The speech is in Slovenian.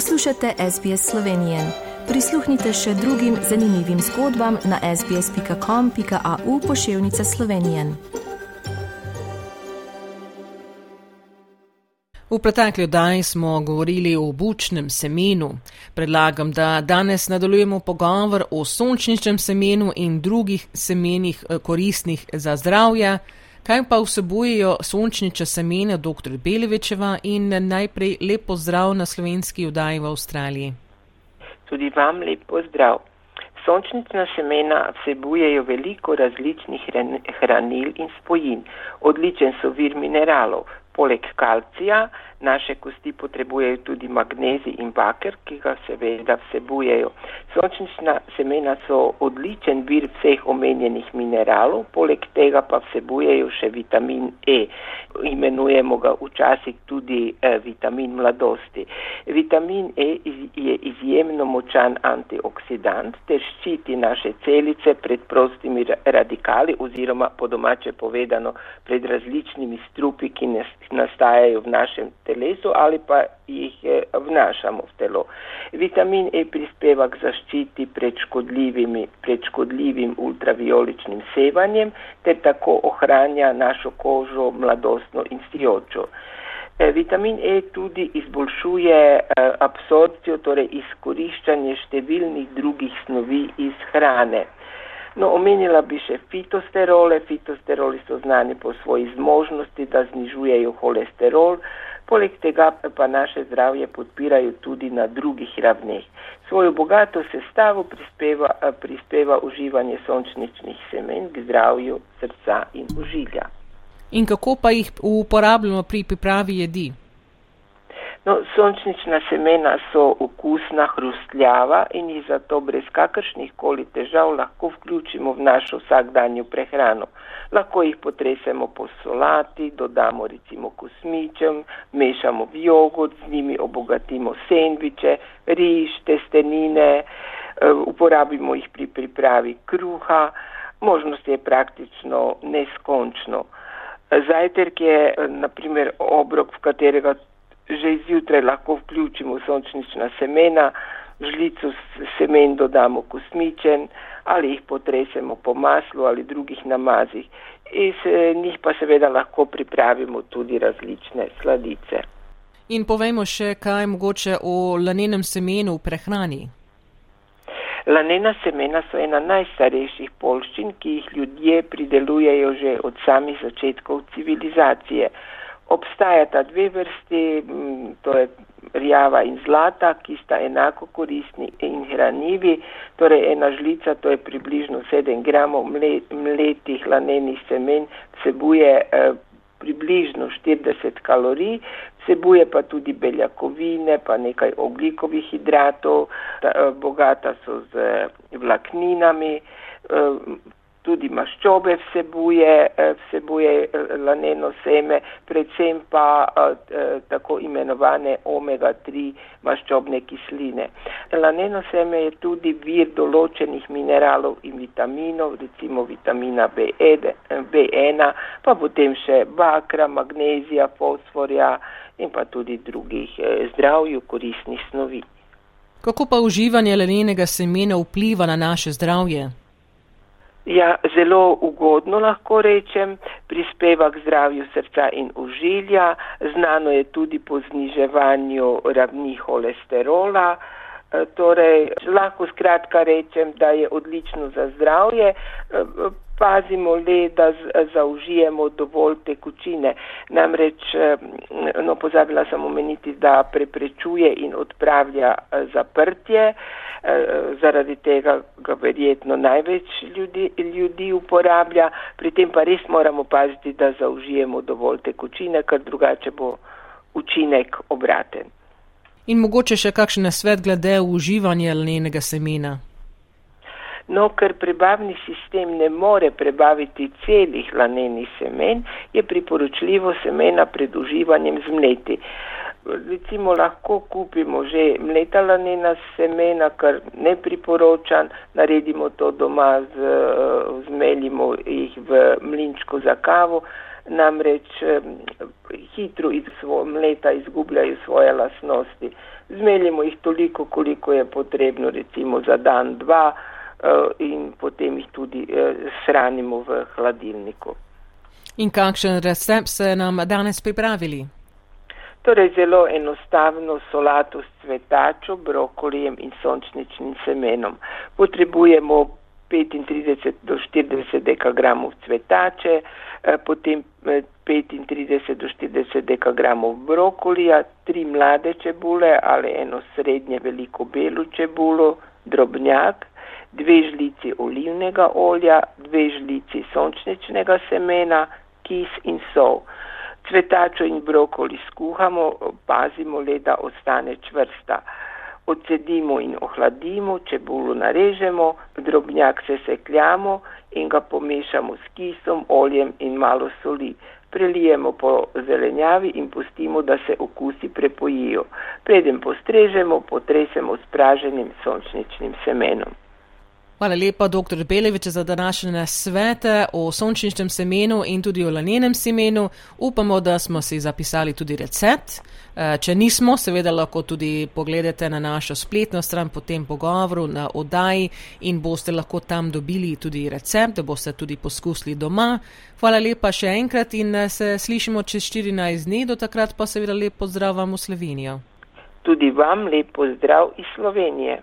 Poslušate SBS Slovenije. Prisluhnite še drugim zanimivim zgodbam na sbsp.com.au pošiljka Slovenije. V pretekli oddaji smo govorili o bučnem semenu. Predlagam, da danes nadaljujemo pogovor o sončničnem semenu in drugih semenih eh, koristnih za zdravje. Kaj pa vsebujejo sončniča semena dr. Belevečeva in najprej lepo zdrav na slovenski vdaji v Avstraliji? Tudi vam lepo zdrav. Sončnična semena vsebujejo veliko različnih hranil in spojin. Odličen so vir mineralov, poleg kalcija, naše kosti potrebujejo tudi magnezij in baker, ki ga seveda vsebujejo. Sončnična semena so odličen vir vseh omenjenih mineralov, poleg tega pa vsebujejo še vitamin E. Imenujemo ga včasih tudi eh, vitamin mladosti. Vitamin E je izjemno močan antioksidant ter ščiti naše celice pred prostimi radikali oziroma po domače povedano pred različnimi strupi, ki nastajajo v našem telesu ali pa jih eh, vnašamo v telo. Vitamin E prispeva k zaščiti pred, pred škodljivim ultravioličnim sevanjem ter tako ohranja našo kožo mladostno in sijočo. Eh, vitamin E tudi izboljšuje eh, absorpcijo, torej izkoriščanje številnih drugih snovi iz hrane. No, omenila bi še fitosterole. Fitosteroli so znani po svoji zmožnosti, da znižujejo holesterol, Poleg tega pa naše zdravje podpirajo tudi na drugih ravneh. Svojo bogato sestavo prispeva, prispeva uživanje sončničnih semen k zdravju srca in užilja. In kako pa jih uporabljamo pri pripravi jedi? No, sončnična semena so okusna, hrustljava in jih zato brez kakršnih koli težav lahko vključimo v našo vsakdanjo prehrano. Lahko jih potresemo po solati, dodamo recimo kosmičem, mešamo v jogurt, z njimi obogatimo sendviče, riž, testenine, eh, uporabimo jih pri pripravi kruha. Možnost je praktično neskončno. Zajtrk je eh, naprimer obrok, v katerega že izjutraj lahko vključimo sončnična semena, žlico semen dodamo kosmičen ali jih potresemo po maslu ali drugih namazih. Iz njih pa seveda lahko pripravimo tudi različne sladice. In povejmo še kaj mogoče o lanenem semenu v prehrani. Lanena semena so ena najstarejših polščin, ki jih ljudje pridelujejo že od samih začetkov civilizacije obstajata dve vrsti, to je rjava in zlata, ki sta enako koristni in hranljivi. Torej ena žlica, to je približno 7 gramov mletih lanenih semen, vsebuje eh, približno 40 kalorij, vsebuje pa tudi beljakovine, pa nekaj oglikovih hidratov, ta, eh, bogata so z vlakninami. Tudi maščobe vsebuje, eh, vsebuje eh, laneno seme, predvsem pa eh, tako imenovane omega-3 maščobne kisline. Laneno seme je tudi vir določenih mineralov in vitaminov, recimo vitamina B1, e, pa potem še bakra, magnezija, fosforja in pa tudi drugih zdravju koristnih snovi. Kako pa uživanje lanenega semena vpliva na naše zdravje? Ja, zelo ugodno lahko rečem, prispeva k zdravju srca in užilja, znano je tudi po zniževanju ravni holesterola, e, torej lahko skratka rečem, da je odlično za zdravje, e, pazimo le, da zaužijemo dovolj tekočine. Namreč, e, no pozabila sem omeniti, da preprečuje in odpravlja zaprtje. Eh, zaradi tega ga verjetno največ ljudi, ljudi uporablja, pri tem pa res moramo paziti, da zaužijemo dovolj tekočine, ker drugače bo učinek obraten. In mogoče še kakšen nasvet glede uživanja lnenega semena? No, ker prebavni sistem ne more prebaviti celih lanenih semen, je priporočljivo semena pred uživanjem zmleti. Recimo lahko kupimo že mleta lanena semena, kar ne priporočam, naredimo to doma, z, zmeljimo jih v mlinčku za kavo, namreč hitro iz mleta izgubljajo svoje lasnosti. Zmeljimo jih toliko, koliko je potrebno, recimo za dan, dva in potem jih tudi shranimo v hladilniku. In kakšen recept ste nam danes pripravili? Torej zelo enostavno solato s cvetačo, brokolijem in sončničnim semenom. Potrebujemo 35 do 40 dekagramov cvetače, potem 35 do 40 dekagramov brokolija, tri mlade čebule ali eno srednje veliko belo čebulo, drobnjak, dve žlici olivnega olja, dve žlici sončničnega semena, kis in sol. Cvetačo in brokoli skuhamo, pazimo le, da ostane čvrsta. Odcedimo in ohladimo, čebulo narežemo, drobnjak se sekljamo in ga pomešamo s kisom, oljem in malo soli. Prelijemo po zelenjavi in pustimo, da se okusi prepojijo. Preden postrežemo, potresemo s praženim sončničnim semenom. Hvala lepa, dr. Belevič, za današnje svete o sončničnem semenu in tudi o lanenem semenu. Upamo, da smo si zapisali tudi recept. Če nismo, seveda lahko tudi pogledate na našo spletno stran po tem pogovoru na oddaji in boste lahko tam dobili tudi recept, da boste tudi poskusili doma. Hvala lepa še enkrat in se slišimo čez 14 dni, do takrat pa seveda lep pozdrav vam v Slovenijo. Tudi vam lep pozdrav iz Slovenije.